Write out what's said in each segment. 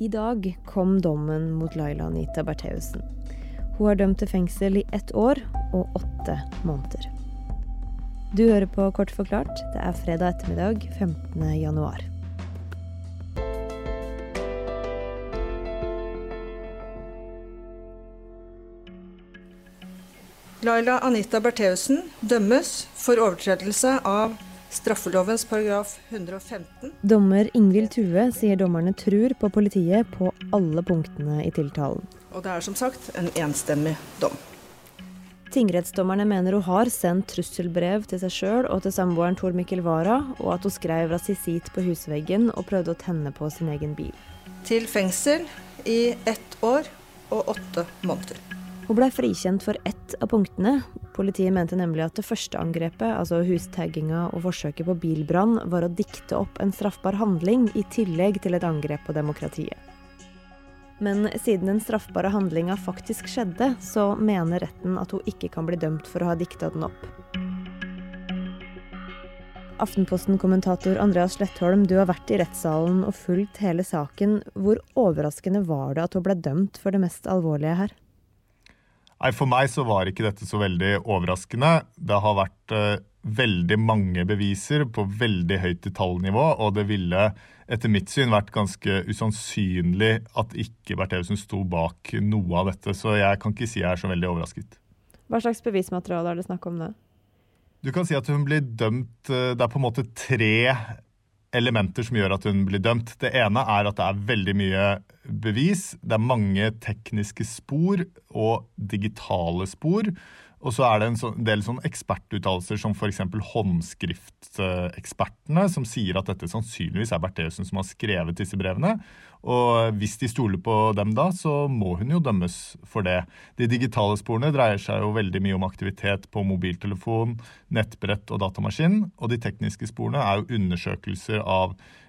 I dag kom dommen mot Laila Anita Bertheussen. Hun er dømt til fengsel i ett år og åtte måneder. Du hører på Kort forklart. Det er fredag ettermiddag 15. januar. Laila Anita Bertheussen dømmes for overtredelse av Straffelovens paragraf 115. Dommer Ingvild Tue sier dommerne tror på politiet på alle punktene i tiltalen. Og det er som sagt en enstemmig dom. Tingrettsdommerne mener hun har sendt trusselbrev til seg sjøl og til samboeren Tor Mikkel Wara, og at hun skrev rasisitt på husveggen og prøvde å tenne på sin egen bil. Til fengsel i ett år og åtte måneder. Hun ble frikjent for ett av punktene. Politiet mente nemlig at det første angrepet, altså hustagginga og forsøket på bilbrann, var å dikte opp en straffbar handling i tillegg til et angrep på demokratiet. Men siden den straffbare handlinga faktisk skjedde, så mener retten at hun ikke kan bli dømt for å ha dikta den opp. Aftenposten-kommentator Andreas Slettholm, du har vært i rettssalen og fulgt hele saken. Hvor overraskende var det at hun ble dømt for det mest alvorlige her? Nei, For meg så var ikke dette så veldig overraskende. Det har vært uh, veldig mange beviser på veldig høyt detaljnivå, og det ville etter mitt syn vært ganske usannsynlig at ikke Bertheussen sto bak noe av dette. Så jeg kan ikke si jeg er så veldig overrasket. Hva slags bevismateriale er det snakk om nå? Du kan si at hun blir dømt eh, Det er på en måte tre elementer som gjør at hun blir dømt. Det ene er at det er veldig mye bevis. Det er mange tekniske spor og digitale spor. Og så er det en del sånn ekspertuttalelser som f.eks. håndskriftekspertene, som sier at dette sannsynligvis er Bertheussen som har skrevet disse brevene. Og hvis de stoler på dem da, så må hun jo dømmes for det. De digitale sporene dreier seg jo veldig mye om aktivitet på mobiltelefon, nettbrett og datamaskin. Og de tekniske sporene er jo undersøkelser av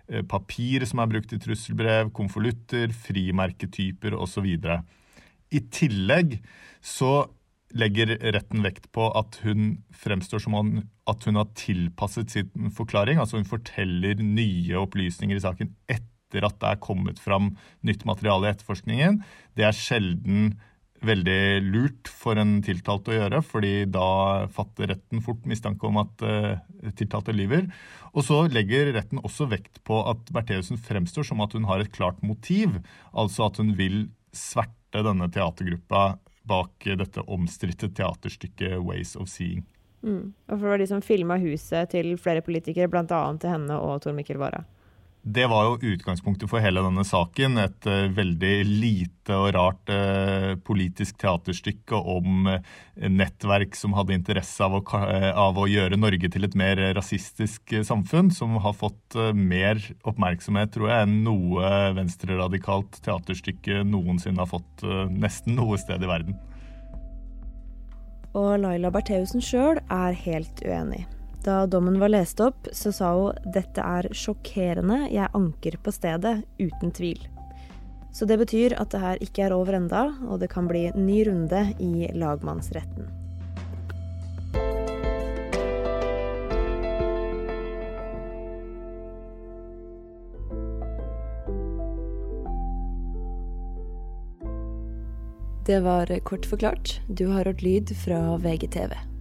eh, papir som er brukt i trusselbrev, konvolutter, frimerketyper osv. I tillegg så legger retten vekt på at hun fremstår som om at hun har tilpasset sin forklaring. Altså hun forteller nye opplysninger i saken etter at det er kommet fram nytt materiale i etterforskningen. Det er sjelden veldig lurt for en tiltalt å gjøre, fordi da fatter retten fort mistanke om at uh, tiltalte lyver. Og så legger retten også vekt på at Bertheussen fremstår som at hun har et klart motiv, altså at hun vil sverte denne teatergruppa bak dette omstridte teaterstykket 'Ways of Seeing'. Mm. Og for det var de som filma huset til flere politikere, bl.a. til henne og Tor Mikkel Wara. Det var jo utgangspunktet for hele denne saken. Et uh, veldig lite og rart uh, politisk teaterstykke om uh, nettverk som hadde interesse av å, av å, gjøre Norge til et mer rasistisk samfunn, som har fått mer oppmerksomhet, tror jeg, enn noe venstreradikalt teaterstykke noensinne har fått nesten noe sted i verden. Og Laila Bertheussen sjøl er helt uenig. Da dommen var lest opp, så sa hun dette er sjokkerende, jeg anker på stedet, uten tvil. Så det betyr at det her ikke er over enda, og det kan bli ny runde i lagmannsretten. Det var kort forklart. Du har hørt lyd fra VGTV.